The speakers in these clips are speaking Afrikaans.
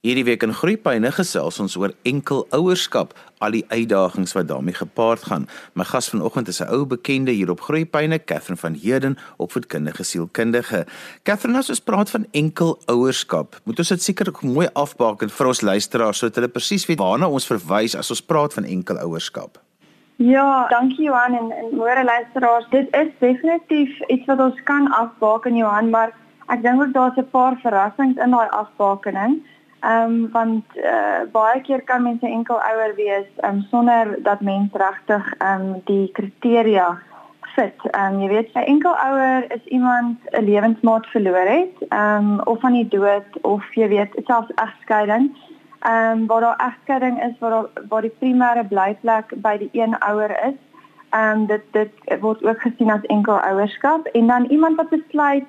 Hierdie week in Groepyne gesels ons oor enkel ouerskap, al die uitdagings wat daarmee gepaard gaan. My gas vanoggend is 'n ou bekende hier op Groepyne, Katherine van Heerden, opvoedkundige sielkundige. Katherine, as ons praat van enkel ouerskap, moet ons dit seker mooi afbaken vir ons luisteraars sodat hulle presies weet waarna ons verwys as ons praat van enkel ouerskap. Ja, dankie Johan en en môre luisteraars. Dit is definitief iets wat ons kan afbaken Johan, maar ek dink ook daar's 'n paar verrassings in daai afbakening. Ehm um, want uh, baie keer kan mense enkel ouer wees um, sonder dat mens regtig ehm um, die kriteria fit. Ehm um, jy weet, 'n enkel ouer is iemand 'n lewensmaat verloor het, ehm um, of van die dood of jy weet, selfs egskeiding. Ehm um, waar daar egskeiding is waar daar waar die primêre blyplek by die een ouer is. Ehm um, dit dit word ook gesien as enkel ouerskap en dan iemand wat besluit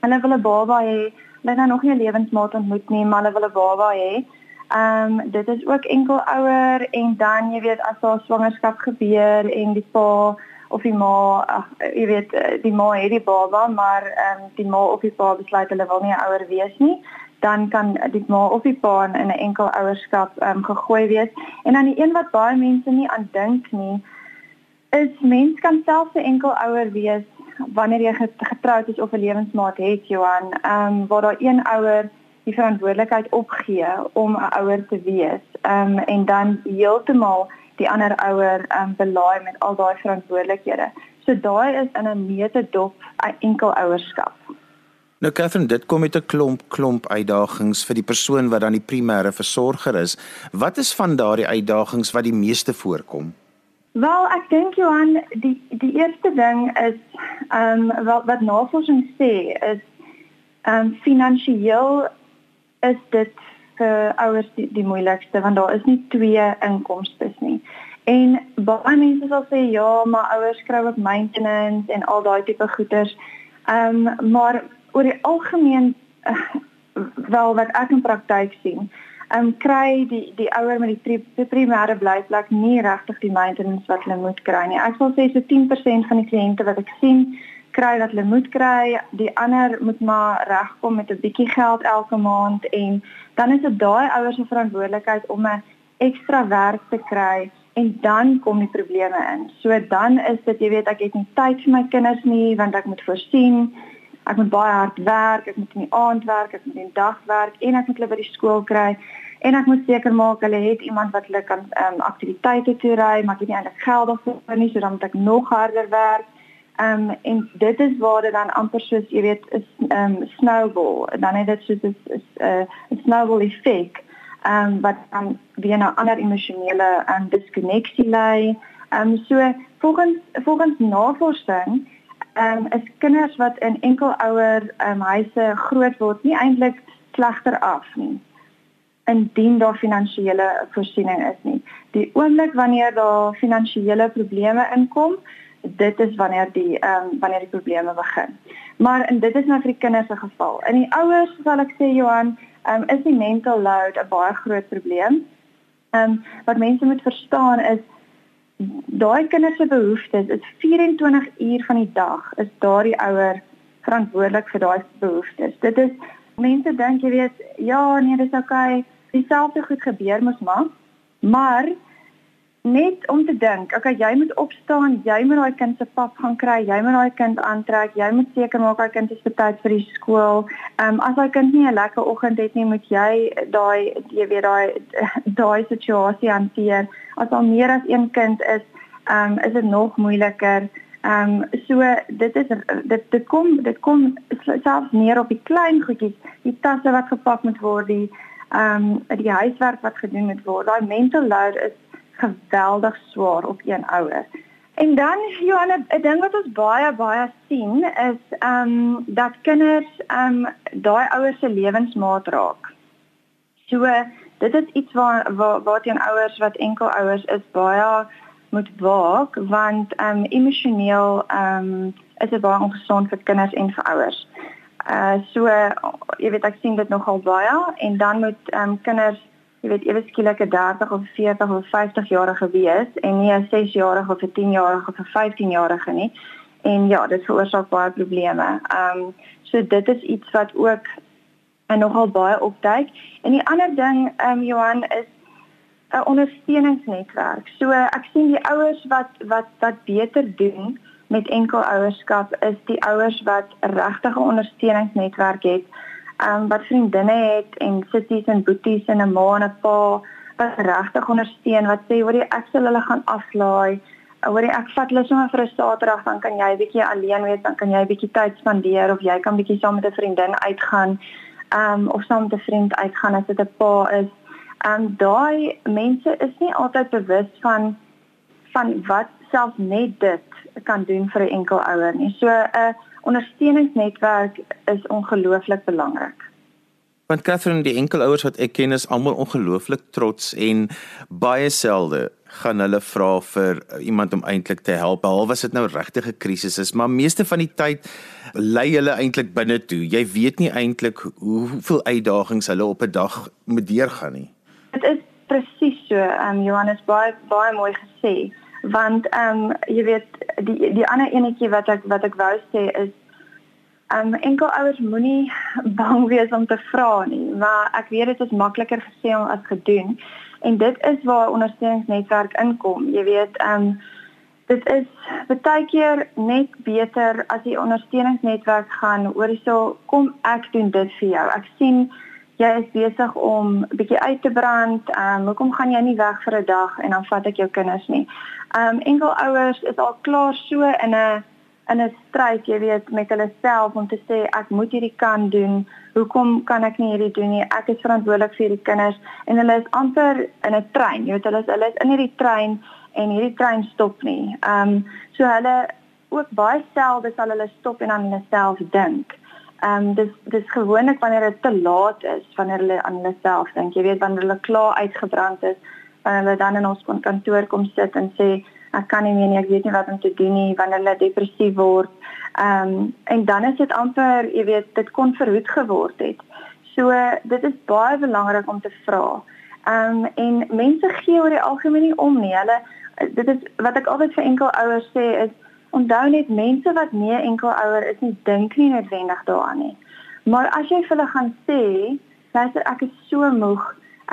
hulle wil 'n baba hê hulle nou nog nie 'n lewensmaat ontmoet nie, maar hulle wil 'n baba hê. Ehm um, dit is ook enkel ouer en dan jy weet as daar swangerskap gebeur en die pa of die ma, ag jy weet eh, die ma het die baba, maar ehm um, die ma of die pa besluit hulle wil nie ouer wees nie dan kan die ma of die pa in 'n enkel ouerskap ehm um, gegooi wees. En dan die een wat baie mense nie aan dink nie, is mens kan self 'n enkel ouer wees wanneer jy getroud is of 'n lewensmaat het, Johan, ehm um, waar daar een ouer die verantwoordelikheid opgee om 'n ouer te wees. Ehm um, en dan heeltemal die ander ouer ehm um, belaai met al daai verantwoordelikhede. So daai is in 'n meetedop 'n enkel ouerskap. Nou Catherine, dit kom met 'n klomp klomp uitdagings vir die persoon wat dan die primêre versorger is. Wat is van daardie uitdagings wat die meeste voorkom? Wel, ek dink Johan, die die eerste ding is ehm um, wat wat navorsing sê is ehm um, finansiëel is dit vir ouers die, die moeilikste want daar is nie twee inkomstes nie. En baie mense sal sê ja, maar ouers kry ook maintenance en al daai tipe goeders. Ehm um, maar oor die algemeen uh, wel wat ek in praktyk sien, um, kry die die ouer met die, pri, die primêre blyplek nie regtig die maintenance wat hulle moet kry nie. Ek sal sê so 10% van die kliënte wat ek sien kry wat hulle moet kry, die ander moet maar regkom met 'n bietjie geld elke maand en dan is dit daai ouers se verantwoordelikheid om 'n ekstra werk te kry en dan kom die probleme in. So dan is dit jy weet ek het nie tyd vir my kinders nie want ek moet voorsien ek moet baie hard werk, ek moet in die aand werk, ek moet in die dag werk en ek moet hulle by die skool kry en ek moet seker maak hulle het iemand wat hulle kan ehm um, aktiwiteite toe ry, maar ek het nie eintlik geld daarvoor nie, so dan moet ek nog harder werk. Ehm um, en dit is waar dit dan amper soos jy weet is ehm um, snowball. Dan het dit soos is is 'n uh, 'n snowball effek. Ehm um, wat dan weer na ander emosionele en um, diskonneksie lei. Ehm um, so volgens volgens navorsing ehm um, is kinders wat in enkelouer ehm um, huise groot word nie eintlik slegter af nie indien daar finansiële voorsiening is nie. Die oomblik wanneer daar finansiële probleme inkom, dit is wanneer die ehm um, wanneer die probleme begin. Maar en dit is nou vir die kinders se geval. In die ouers sal ek sê Johan, ehm um, is die mental load 'n baie groot probleem. Ehm um, wat mense moet verstaan is daai kinders se behoeftes is 24 uur van die dag is daardie ouer verantwoordelik vir daai behoeftes. Dit is mense dink jy weet ja nee dis okay dieselfde goed gebeur mos maar maar net om te dink okay jy moet opstaan jy moet daai kind se pap gaan kry jy moet daai kind aantrek jy moet seker maak daai kind is betyds vir die skool um, as daai kind nie 'n lekker oggend het nie moet jy daai jy weet daai daai situasie hanteer as al meer as een kind is, ehm um, is dit nog moeiliker. Ehm um, so dit is dit dit kom dit kom selfs neer op die klein goedjies, die tasse wat gepak moet word, die ehm um, die huiswerk wat gedoen moet word. Daai mental load is geweldig swaar op een ouer. En dan Johanna, 'n ding wat ons baie baie sien is ehm um, dat kinders ehm um, daai ouers se lewensmaat raak. So dit is iets waar waar waar teen ouers wat enkel ouers is baie moet waak want ehm um, emosioneel ehm um, is dit baie ongesond vir kinders en vir ouers. Uh so jy weet ek sien dit nogal baie en dan moet ehm um, kinders jy weet ewe skielik 'n 30 of 40 of 50 jarige wees en nie 'n 6 jarige of 'n 10 jarige of 'n 15 jarige nie. En ja, dit veroorsaak baie probleme. Ehm um, so dit is iets wat ook en nogal baie opduik. En die ander ding ehm um, Johan is 'n ondersteuningsnetwerk. So ek sien die ouers wat wat wat beter doen met enkelouerskap is die ouers wat regtig 'n ondersteuningsnetwerk het. Ehm um, wat vriendinne het en sissies en boeties en 'n ma en 'n pa wat regtig ondersteun wat sê hoor jy ek sal hulle gaan aflaai. Hoor jy ek vat hulle sommer vir 'n Saterdag dan kan jy bietjie alleen wees, dan kan jy bietjie tyd spandeer of jy kan bietjie saam met 'n vriendin uitgaan. Ehm um, of saam met 'n vriend uitgaan as dit 'n pa is. Ehm um, daai mense is nie altyd bewus van van wat self net dit kan doen vir 'n enkel ouer nie. So 'n uh, ondersteuningsnetwerk is ongelooflik belangrik. Want Catherine, die enkel ouers wat ek ken is almal ongelooflik trots en baie selde gaan hulle vra vir iemand om eintlik te help. Behalwe as dit nou regtig 'n krisis is, maar meeste van die tyd lê hulle eintlik binne toe. Jy weet nie eintlik hoeveel uitdagings hulle op 'n dag moet deurgaan nie. Dit is presies so, ehm um, Johannes baie baie mooi gesê want ehm um, jy weet die die ander enetjie wat ek wat ek wou sê is ehm um, enkel ouers moenie bang wees om te vra nie maar ek weet dit is makliker gesê as gedoen. En dit is waar ondersteuningsnetwerk inkom jy weet ehm um, dit is baie keer net beter as die ondersteuningsnetwerk gaan oor hyso kom ek doen dit vir jou. Ek sien jy is besig om 'n bietjie uit te brand. Ehm um, hoekom gaan jy nie weg vir 'n dag en dan vat ek jou kinders nie? Ehm um, enkel ouers is al klaar so in 'n in 'n stryd, jy weet, met hulle self om te sê ek moet hierdie kan doen. Hoekom kan ek nie hierdie doen nie? Ek is verantwoordelik vir hierdie kinders en hulle is amper in 'n trein. Jy weet, hulle is hulle is in hierdie trein en hierdie trein stop nie. Ehm um, so hulle ook baie selde sal hulle stop en aan hulle self dink. Ehm um, dis dis gewoonlik wanneer dit te laat is, wanneer hulle aan hulle self dink. Jy weet wanneer hulle klaar uitgebrand is, wanneer hulle dan in ons kantoor kom sit en sê ek kan nie meer nie, ek weet nie wat om te doen nie, wanneer hulle depressief word. Ehm um, en dan is dit amper, jy weet, dit kon verhoed geword het. So dit is baie belangrik om te vra. Ehm um, en mense gee oor die algemeen nie om nie. Hulle dit is wat ek altyd vir enkel ouers sê is onthou net mense wat nie enkel ouer is nie, dink nie noodwendig daaraan nie. Maar as jy vir hulle gaan sê, luister ek is so moeg,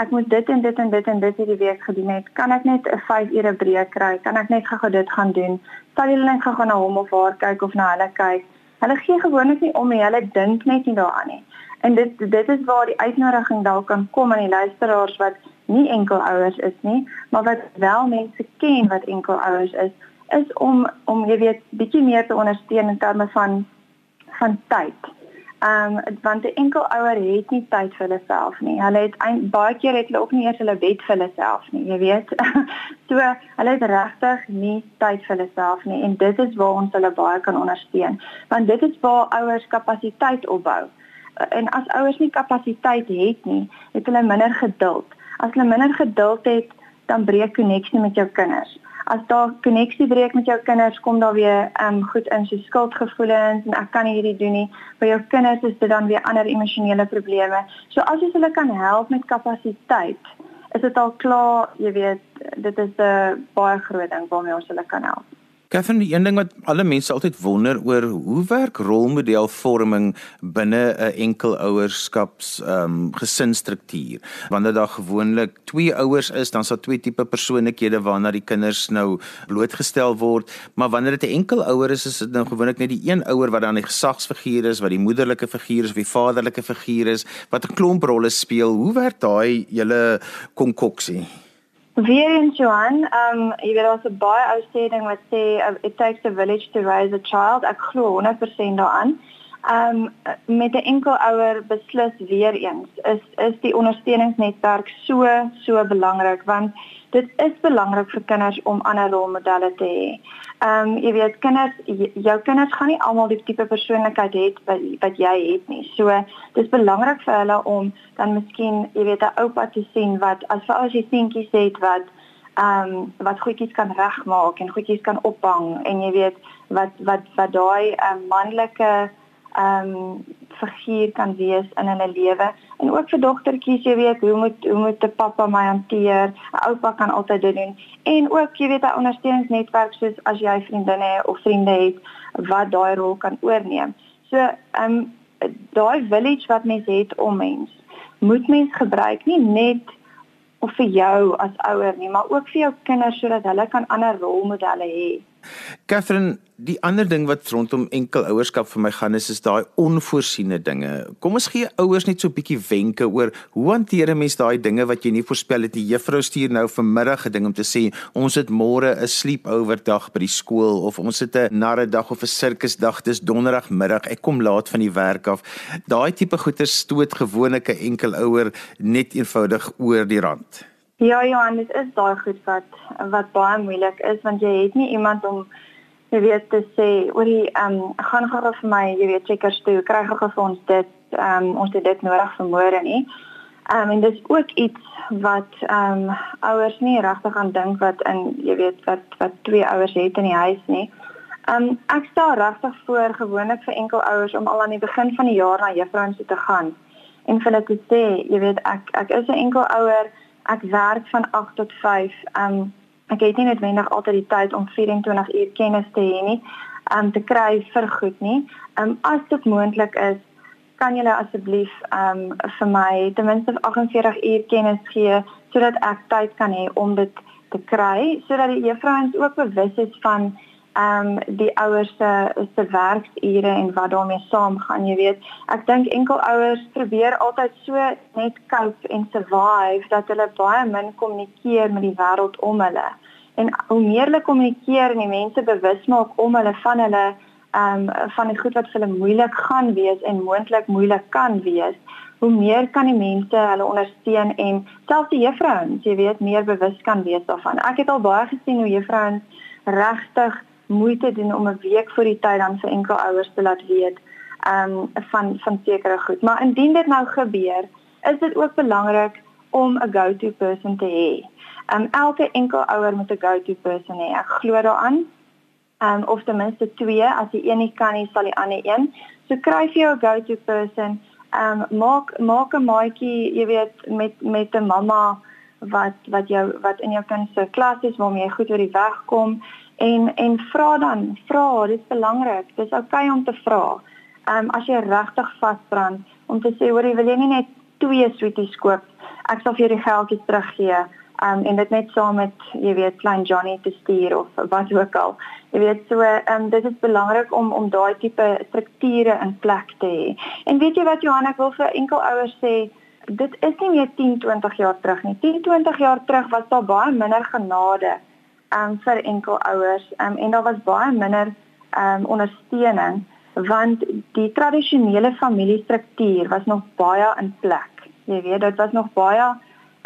ek moet dit en dit en dit en dit hierdie week gedoen het, kan ek net 'n 5 ure breek kry? Kan ek net gou dit gaan doen? Sal julle net gou na hom of haar kyk of na hulle kyk? Hulle gee gewoonlik nie om nie, hulle dink net nie daaraan nie. En dit dit is waar die uitnodiging dalk kan kom aan die luisteraars wat nie enkel ouers is nie, maar wat wel mense ken wat enkel ouers is is om om jy weet bietjie meer te ondersteun in terme van van tyd. Ehm um, want 'n enkel ouer het nie tyd vir hulle self nie. Hulle het ein, baie keer het hulle ook nie eers hulle bed vir hulle self nie, jy weet. so hulle het regtig nie tyd vir hulle self nie en dit is waar ons hulle baie kan ondersteun. Want dit is waar ouers kapasiteit opbou. En as ouers nie kapasiteit het nie, het hulle minder geduld. As hulle minder geduld het, dan breek koneksie met jou kinders as daar koneksie breek met jou kinders, kom daar weer ehm um, goed in so skuldgevoelens en ek kan nie hierdie doen nie. Vir jou kinders is dit dan weer ander emosionele probleme. So as jy hulle kan help met kapasiteit, is dit al klaar, jy weet, dit is 'n baie groot ding waarmee ons hulle kan help. Katherine, die een ding wat alle mense altyd wonder oor, hoe werk rolmodelvorming binne 'n enkel ouerskaps ehm um, gesinsstruktuur? Wanneer daar gewoonlik twee ouers is, dan sal twee tipe persoonlikhede waarna die kinders nou blootgestel word, maar wanneer dit 'n enkel ouer is, is dit nou gewoonlik net die een ouer wat dan die gesagsfiguur is, wat die moederlike figuur is of die vaderlike figuur is, wat 'n klomp rolle speel. Hoe werk daai julle konkoksie? Weer in Johan, ehm um, jy weet daar's 'n baie ou sê ding wat sê uh, it takes a village to raise a child. Ek glo 100% daaraan. Ehm um, met 'n enkel ouer beslis weer eens is is die ondersteuningsnetwerk so so belangrik want dit is belangrik vir kinders om ander rolmodelle te hê. Ehm um, jy weet kinders jou kinders gaan nie almal die tipe persoonlikheid hê wat wat jy het nie. So dis belangrik vir hulle om dan miskien jy weet 'n oupa te sien wat as vir as jy seentjies het wat ehm um, wat goedjies kan regmaak en goedjies kan ophang en jy weet wat wat wat daai um, manlike ehm um, figuur kan wees in hulle lewe. En ook vir dogtertjies jy weet hoe moet hoe moet 'n pappa my hanteer? 'n oupa kan altyd dit doen. En ook jy weet 'n ondersteuningsnetwerk soos as jy vriendinne of vriende het wat daai rol kan oorneem. So ehm um, daai village wat mens het om mens moet mens gebruik nie net of vir jou as ouer nie, maar ook vir jou kinders sodat hulle kan ander rolmodelle hê. Catherine, die ander ding wat rondom enkel ouerskap vir my gaan is is daai onvoorsiene dinge. Kom ons gee ouers net so 'n bietjie wenke oor hoe hanteer 'n mens daai dinge wat jy nie voorspel het nie. Juffrou stuur nou vanmiddag 'n ding om te sê ons het môre 'n sleepover dag by die skool of ons het 'n narre dag of 'n sirkusdag. Dis donderdagmiddag. Ek kom laat van die werk af. Daai tipe goeie stoot gewoonlik 'n enkel ouer net eenvoudig oor die rand. Ja, Johan, dit is daai goed wat wat baie moeilik is want jy het nie iemand om jy weet te sê oor die ehm um, gaan gou vir my jy weet checkers toe kry gou ons dit ehm um, ons het dit nodig vir môre nie. Ehm um, en dis ook iets wat ehm um, ouers nie regtig aan dink wat in jy weet wat wat twee ouers het in die huis nie. Ehm um, ek stel regtig voor gewoonlik vir enkel ouers om al aan die begin van die jaar na juffrouens toe te gaan en vir hulle te sê jy weet ek ek is 'n enkel ouer ek werk van 8 tot 5 ehm um, ek het nie noodwendig altyd die tyd om 24 uur kennis te hê nie, um, te kry vir goed nie. Um as dit moontlik is, kan julle asseblief um vir my ten minste 48 uur kennis gee sodat ek tyd kan hê om dit te kry, sodat die juffrouens ook bewus is van ehm um, die ouers se se werksure en wat daarmee saamgaan, jy weet. Ek dink enkel ouers probeer altyd so net cope en survive dat hulle baie min kommunikeer met die wêreld om hulle. En hoe meer hulle kommunikeer en die mense bewus maak om hulle van hulle ehm um, van die goed wat vir hulle moeilik gaan wees en moontlik moeilik kan wees, hoe meer kan die mense hulle ondersteun en selfs die juffrouens, jy weet, meer bewus kan wees daarvan. Ek het al baie gesien hoe juffrouens regtig moeite doen om 'n week voor die tyd dan vir enkel ouers te laat weet um van van sekere goed. Maar indien dit nou gebeur, is dit ook belangrik om 'n go-to person te hê. Um elke enkel ouer moet 'n go-to person hê. Ek glo daaraan. Um of ten minste twee, as die een nie kan nie, sal die ander een. So kry vir jou 'n go-to person. Um maak maak 'n maatjie, jy weet, met met 'n mamma wat wat jou wat in jou kind se klas is waarmee jy goed oor die weg kom en en vra dan vra dit is belangrik dis oukei okay om te vra ehm um, as jy regtig vasbrand om te sê hoor jy wil jy nie net twee sweeties koop? Ek sal vir jou die geldjies teruggee. Ehm um, en dit net saam met jy weet klein Johnny te stuur of wat ook al. Jy weet so ehm um, dit is belangrik om om daai tipe strukture in plek te hê. En weet jy wat Johan ek wil vir enkel ouers sê dit is nie meer 10 20 jaar terug nie. 10 20 jaar terug was daar baie minder genade um, vir enkel ouers um, en daar was baie minder um, ondersteuning want die tradisionele familiestruktuur was nog baie in plek. Jy weet, dit was nog baie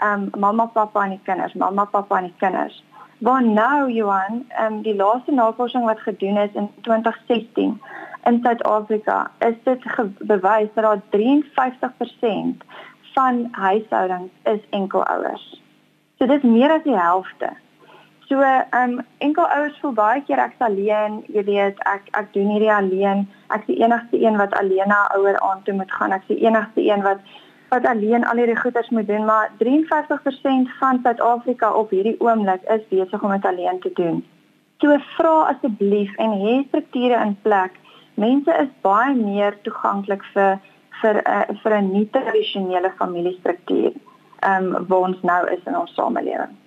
um, mamma, pappa en die kinders, mamma, pappa en die kinders. Maar nou Johan, um, die laaste navorsing wat gedoen is in 2016 in Suid-Afrika, is dit bewys dat daar 53% van huishoudings is enkelouers. So dit is meer as die helfte. So, ehm um, enkel ouers voel baie keer ek's alleen, jy weet, ek ek doen hierdie alleen. Ek's die enigste een wat alleen na ouer aan toe moet gaan. Ek's die enigste een wat wat alleen al hierdie goeders moet doen, maar 53% van Suid-Afrika op hierdie oomblik is besig om dit alleen te doen. So vra asseblief en hê strukture in plek. Mense is baie meer toeganklik vir vir 'n uh, vir 'n nie tradisionele familiestruktuur. Ehm um, waar ons nou is in ons samelewing.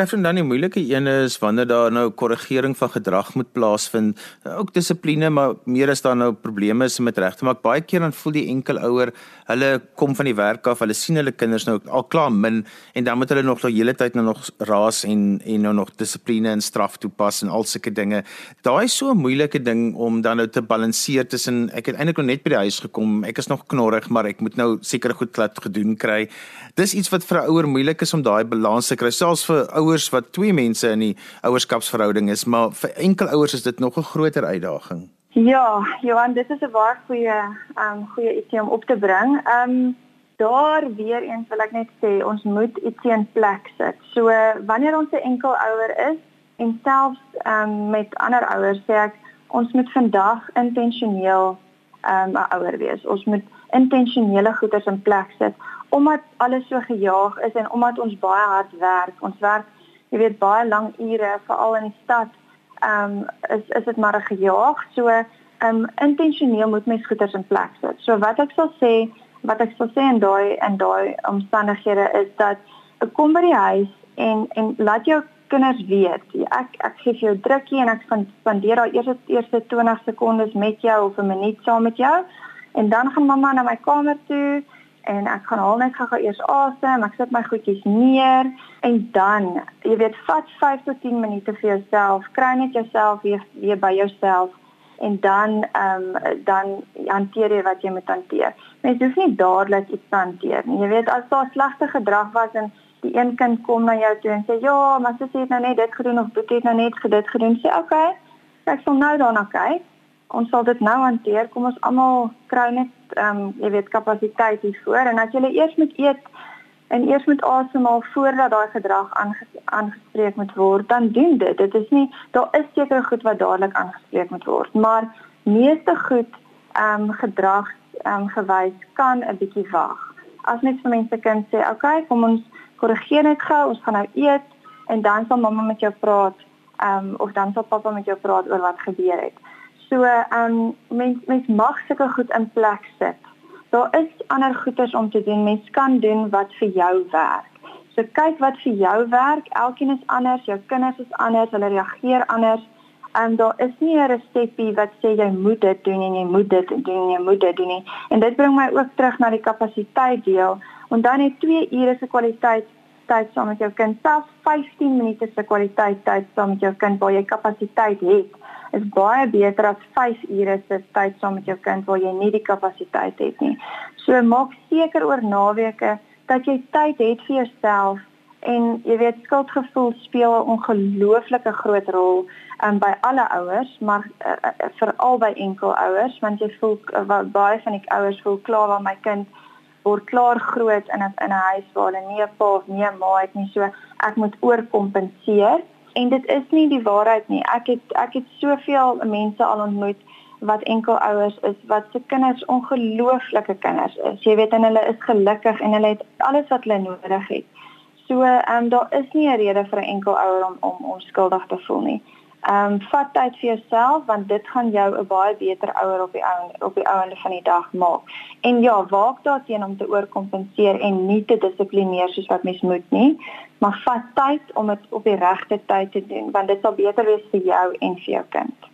Katherine dan die moeilike een is wanneer daar nou korrigering van gedrag moet plaasvind, ook dissipline, maar meer as daar nou probleme is met regte maak. Baie keer dan voel die enkel ouer, hulle kom van die werk af, hulle sien hulle kinders nou al klaar min en dan moet hulle nog die hele tyd nou nog raas en en nou nog dissipline en straf toepas en al sulke dinge. Daai is so 'n moeilike ding om dan nou te balanseer tussen ek het eintlik nog net by die huis gekom. Ek is nog knorrig, maar ek moet nou seker goed laat gedoen kry. Dis iets wat vir 'n ouer moeilik is om daai balans te kry, selfs vir ouers wat twee mense in die ouerskapsverhouding is, maar vir enkel ouers is dit nog 'n groter uitdaging. Ja, Johan, dit is 'n baie goeie ehm um, goeie ietsie om op te bring. Ehm um, daar weer eens wil ek net sê ons moet ietsie in plek sit. So wanneer ons 'n enkel ouer is en selfs ehm um, met ander ouers sê ek ons moet vandag intentioneel ehm um, 'n ouer wees. Ons moet intentionele goeders in plek sit omdat alles so gejaag is en omdat ons baie hard werk. Ons werk jy weet baie lang ure veral in die stad. Ehm um, is is dit maar gejaag. So ehm um, intentioneel moet mens goeders in plek sit. So wat ek sal sê, wat ek sal sê in daai in daai omstandighede is dat kom by die huis en en laat jou kinders weet. Ek ek gee jou drukkie en ek gaan spandeer daai eerste eerste 20 sekondes met jou of 'n minuut saam met jou en dan gaan mamma na my kamer toe en ek gaan haal net gou eers asem, ek sit my goedjies neer en dan, jy weet, vat 5 tot 10 minute vir jouself, kry net jouself weer weer by jouself en dan ehm um, dan hanteer jy wat jy moet hanteer. Mens hoef nie dadelik iets te hanteer nie. Jy weet, as daar slegte gedrag was en die een kind kom na jou toe en sê, "Ja, maar sussie het nou net dit gedoen of boetie het nou net dit gedoen." Sê, "Oké, okay, ek sal nou daarna kyk." Ons sal dit nou hanteer. Kom ons almal kry net ehm um, jy weet kapasiteit hiervoor en as jy eers moet eet en eers moet asemhaal voordat daai gedrag aangespreek moet word, dan doen dit. Dit is nie daar is seker goed wat dadelik aangespreek moet word, maar meeste goed ehm um, gedrag ehm um, gewys kan 'n bietjie wag. As net vir mense kan sê, "Oké, okay, kom ons korrigeer net gou. Ons gaan nou eet en dan sal mamma met jou praat." Ehm um, of dan sal pappa met jou praat oor wat gebeur het. So, ehm um, mens mens mag sulke goed in plek sit. Daar is ander goeders om te doen. Mens kan doen wat vir jou werk. So kyk wat vir jou werk. Elkeen is anders, jou kinders is anders, hulle reageer anders. En daar is nie 'n resepie wat sê jy moet dit doen en jy moet dit doen en jy moet dit doen nie. En dit bring my ook terug na die kapasiteit deel. En dan het 2 ure se kwaliteit tyd saam met jou kind, selfs 15 minute se kwaliteit tyd saam met jou kind waar jy kapasiteit het is baie beter as 5 ure se tyd saam met jou kind waar jy nie die kapasiteit het nie. So maak seker oor naweke dat jy tyd het vir jouself en jy weet skuldgevoel speel 'n ongelooflike groot rol um, by alle ouers, maar uh, uh, veral by enkelouers want jy voel uh, baie van die ouers voel klaar waar my kind word klaar groot in 'n in 'n huis waar hulle nie 'n pa of nie 'n ma het nie, so ek moet oorkompenseer en dit is nie die waarheid nie. Ek het ek het soveel mense al ontmoet wat enkelouers is wat se kinders ongelooflike kinders is. Jy weet en hulle is gelukkig en hulle het alles wat hulle nodig het. So ehm um, daar is nie 'n rede vir 'n enkelouer om om onskuldig te voel nie. Ehm um, vat tyd vir jouself want dit gaan jou 'n baie beter ouer op die ou op die ouende van die dag maak. En ja, waak daarteen om te oorkompenseer en nie te dissiplineer soos wat mens moet nie, maar vat tyd om dit op die regte tyd te doen want dit sal beter wees vir jou en vir jou kind.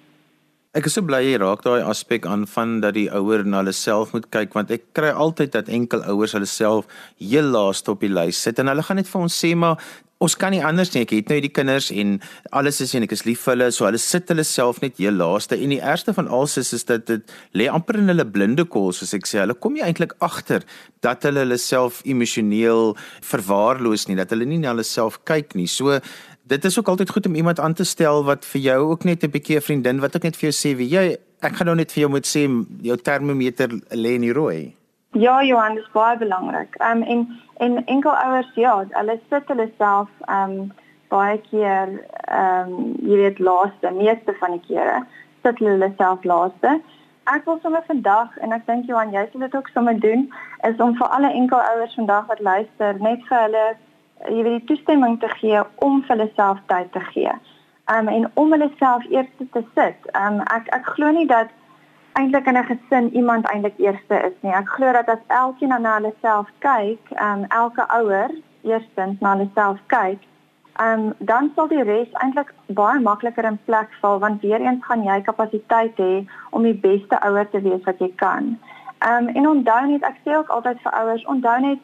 Ek is so bly jy raak daai aspek aan van dat die ouer na hulle self moet kyk want ek kry altyd dat enkel ouers hulle self heel laaste op die lys sit en hulle gaan net vir ons sê maar ons kan nie anders nie. Ek het nou hierdie kinders en alles is en ek is lief vir hulle. So hulle sit hulle self net heel laaste en die ergste van alles is is dat dit lê amper in hulle blinde kol soos ek sê. Hulle kom nie eintlik agter dat hulle hulle self emosioneel verwaarloos nie, dat hulle nie na hulle self kyk nie. So dit is ook altyd goed om iemand aan te stel wat vir jou ook net 'n bietjie 'n vriendin wat ook net vir jou sê wie jy ek gaan nou net vir jou moet sê jou termometer lê in die rooi. Ja, Johan, dit is baie belangrik. Ehm um, en en enkel ouers ja, hulle sit hulle self ehm um, baie keer ehm um, jy weet laaste, meeste van die kere sit hulle self laaste. Ek wil sommer vandag en ek dink Johan, jy sal dit ook sommer doen, is om vir alle enkel ouers vandag wat luister, net vir hulle jy weet die toestemming te gee om vir hulle self tyd te gee. Um, en om hulle self eers te sit. Um, ek ek glo nie dat eintlik in 'n gesin iemand eintlik eerste is nie. Ek glo dat as elkeen na hulle self kyk, um, elke ouer eerstens na hulle self kyk, um, dan sal die res eintlik baie makliker in plek val want weer eens gaan jy kapasiteit hê om die beste ouer te wees wat jy kan. Um, en onthou net ek sê ook altyd vir ouers, onthou net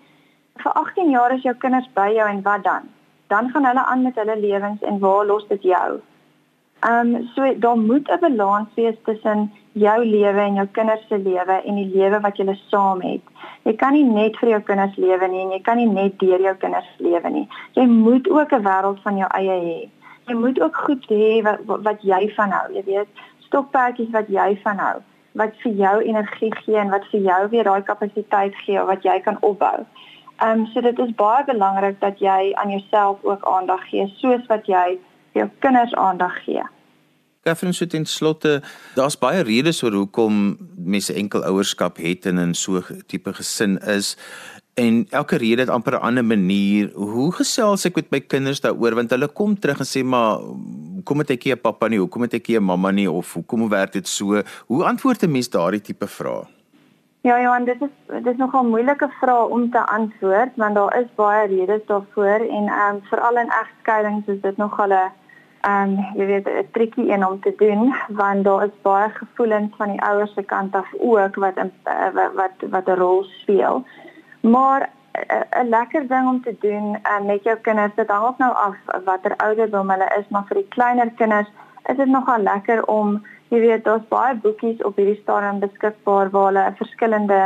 vir 18 jaar is jou kinders by jou en wat dan? Dan gaan hulle aan met hulle lewens en waar los dit jou? Ehm um, so daar moet 'n balans wees tussen jou lewe en jou kinders se lewe en die lewe wat julle saam het. Jy kan nie net vir jou kinders lewe nie en jy kan nie net deur jou kinders lewe nie. Jy moet ook 'n wêreld van jou eie hê. Jy moet ook goed hê wat wat jy van hou, jy weet, stokperdjies wat jy van hou, wat vir jou energie gee en wat vir jou weer daai kapasiteit gee wat jy kan opbou. Ehm um, so dit is baie belangrik dat jy aan jouself ook aandag gee soos wat jy jou kinders aandag gee. Katherine sê ten slotte, daar's baie redes oor hoekom mense enkel ouerskap het en in so 'n tipe gesin is. En elke rede het amper 'n ander manier. Hoe gesels ek met my kinders daaroor want hulle kom terug en sê maar hoekom het ek nie 'n pappa nie? Hoekom het ek nie 'n mamma nie of hoekom werk dit so? Hoe antwoord 'n mens daardie tipe vrae? Ja, Johan, dit is dit is nogal moeilike vraag om te antwoord want daar is baie redes daarvoor en ehm um, veral in egskeidings is dit nogal 'n ehm um, jy weet 'n triekie een om te doen want daar is baie gevoelens van die ouers se kant af ook wat in, uh, wat wat 'n rol speel. Maar 'n lekker ding om te doen uh, met jou kinders, dit hang ook nou af watter ouderdom hulle is, maar vir die kleiner kinders is dit nogal lekker om jy weet daar's baie boekies op hierdie stadium beskikbaar waar hulle verskillende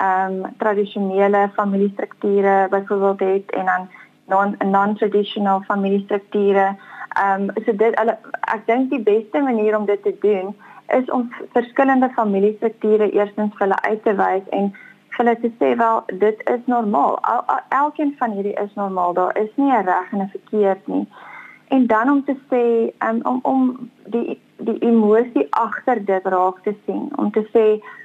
ehm um, tradisionele familiestrukture byvoorbeeld het en dan non non-traditional familiestrukture. Ehm um, so dit hulle ek dink die beste manier om dit te doen is om verskillende familiestrukture eerstens vir hulle uit te wys en vir hulle te sê wel dit is normaal. El, el, elkeen van hierdie is normaal. Daar is nie 'n reg en 'n verkeerd nie. En dan om te sê um, om om die die emosie agter dit raak te sien. Om te sê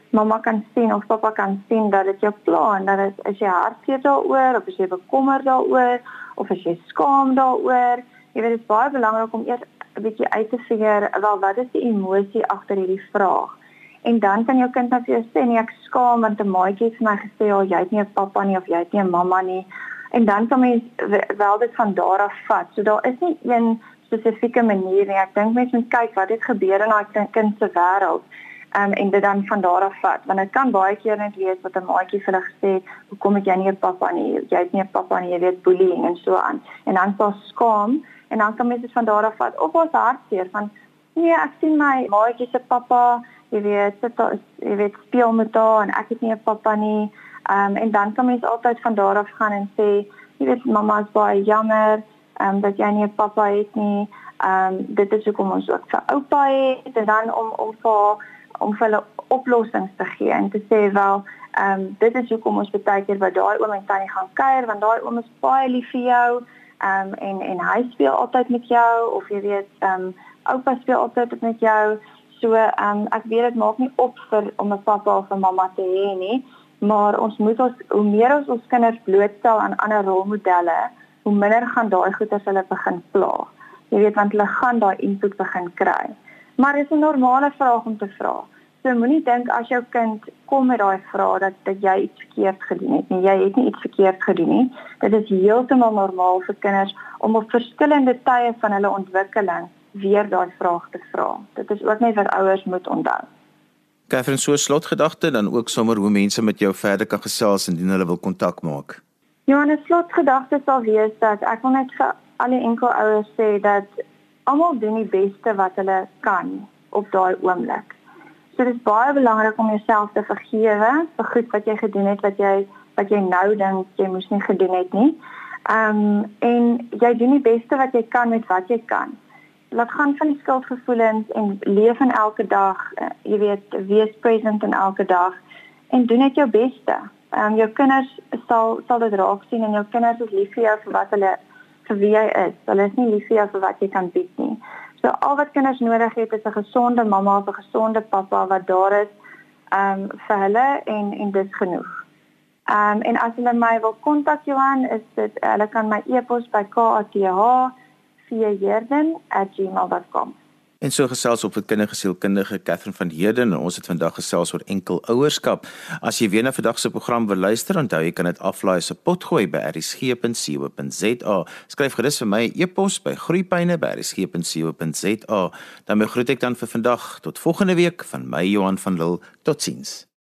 mamma kan sien of pappa kan sien dat dit jou pla en dat is jy hartseer daaroor of is jy bekommerd daaroor of is jy skaam daaroor? Jy weet dit is baie belangrik om eers 'n bietjie uit te figure wel wat is die emosie agter hierdie vraag? En dan kan jou kind net vir jou sê nee ek skaam want 'n maatjie het vir my gesê oh, jy het nie 'n pappa nie of jy het nie 'n mamma nie en dan kan mens wel dit van daar af vat. So daar is nie een spesifieke manier nie. Ek dink mense moet kyk wat het gebeur in daai kind se wêreld. Um, en dit dan van daar af vat. Want dit kan baie keer net wees wat 'n maatjie vir hulle gesê hoekom het jy nie 'n pappa nie? Jy het nie 'n pappa nie jy weet bullying en so aan. En dan sal skaam en dan kan mense dit van daar af vat. Of ons hartseer van nee ek sien my maatjie se pappa jy weet sit daar jy weet speel met haar en ek het nie 'n pappa nie um, en dan kan mense altyd van daar af gaan en sê jy weet mamma is baie jammer ehm um, dat jy nie 'n pappa het nie. Ehm um, dit is hoekom ons ook vir oupa het en dan om om vir om vir hulle oplossings te gee en te sê wel ehm um, dit is hoekom ons baie keer by daai oom en tannie gaan kuier want daai oom is baie lief vir jou. Ehm um, en en hy speel altyd met jou of jy weet ehm um, oupa speel altyd met jou. So ehm um, ek weet dit maak nie op vir om 'n pappa of 'n mamma te hê nie, maar ons moet ons hoe meer ons ons kinders blootstel aan ander rolmodelle, hoe minder gaan daai goeters hulle begin pla. Jy weet want hulle gaan daai input begin kry. Maar dit is 'n normale vraag om te vra. So moenie dink as jou kind kom met daai vraag dat dat jy iets verkeerd gedoen het nie. Jy het nie iets verkeerd gedoen nie. Dit is heeltemal normaal vir kinders om op verskillende tye van hulle ontwikkeling weer daai vraag te vra. Dit is ook net wat ouers moet onthou. Katherine, so slotgedagte dan ook sommer hoe mense met jou verder kan gesels indien hulle wil kontak maak. Ja, 'n slotgedagte sal wees dat ek wil net vir al die enkel ouers sê dat almal doen die beste wat hulle kan op daai oomblik. So dit is baie belangrik om jouself te vergewe vir goed wat jy gedoen het wat jy wat jy nou dink jy moes nie gedoen het nie. Ehm um, en jy doen die beste wat jy kan met wat jy kan. Laat gaan van die skuldgevoelens en leef in elke dag, uh, jy weet, wees present in elke dag en doen net jou beste. Ehm um, jou kinders sal sal dit raak sien en jou kinders is lief vir jou vir wat hulle vir wie jy is. Hulle is nie lief vir jou vir wat jy kan bied nie. So al wat kinders nodig het is 'n gesonde mamma of 'n gesonde pappa wat daar is ehm um, vir hulle en en dis genoeg. Ehm um, en as hulle my wil kontak Johan, is dit hulle kan my e-pos by kath4jerden@gmail.com. En so gesels op met kindergesielkundige Katherine van Heerden en ons het vandag gesels oor enkel ouerskap. As jy weer na vandag se program wil luister, onthou jy kan dit aflaai se potgooi by rsg.co.za. Skryf gerus vir my e-pos by groeipyne@rsg.co.za. Dan groet ek dan vir vandag tot volgende week van my Johan van Lille. Totsiens.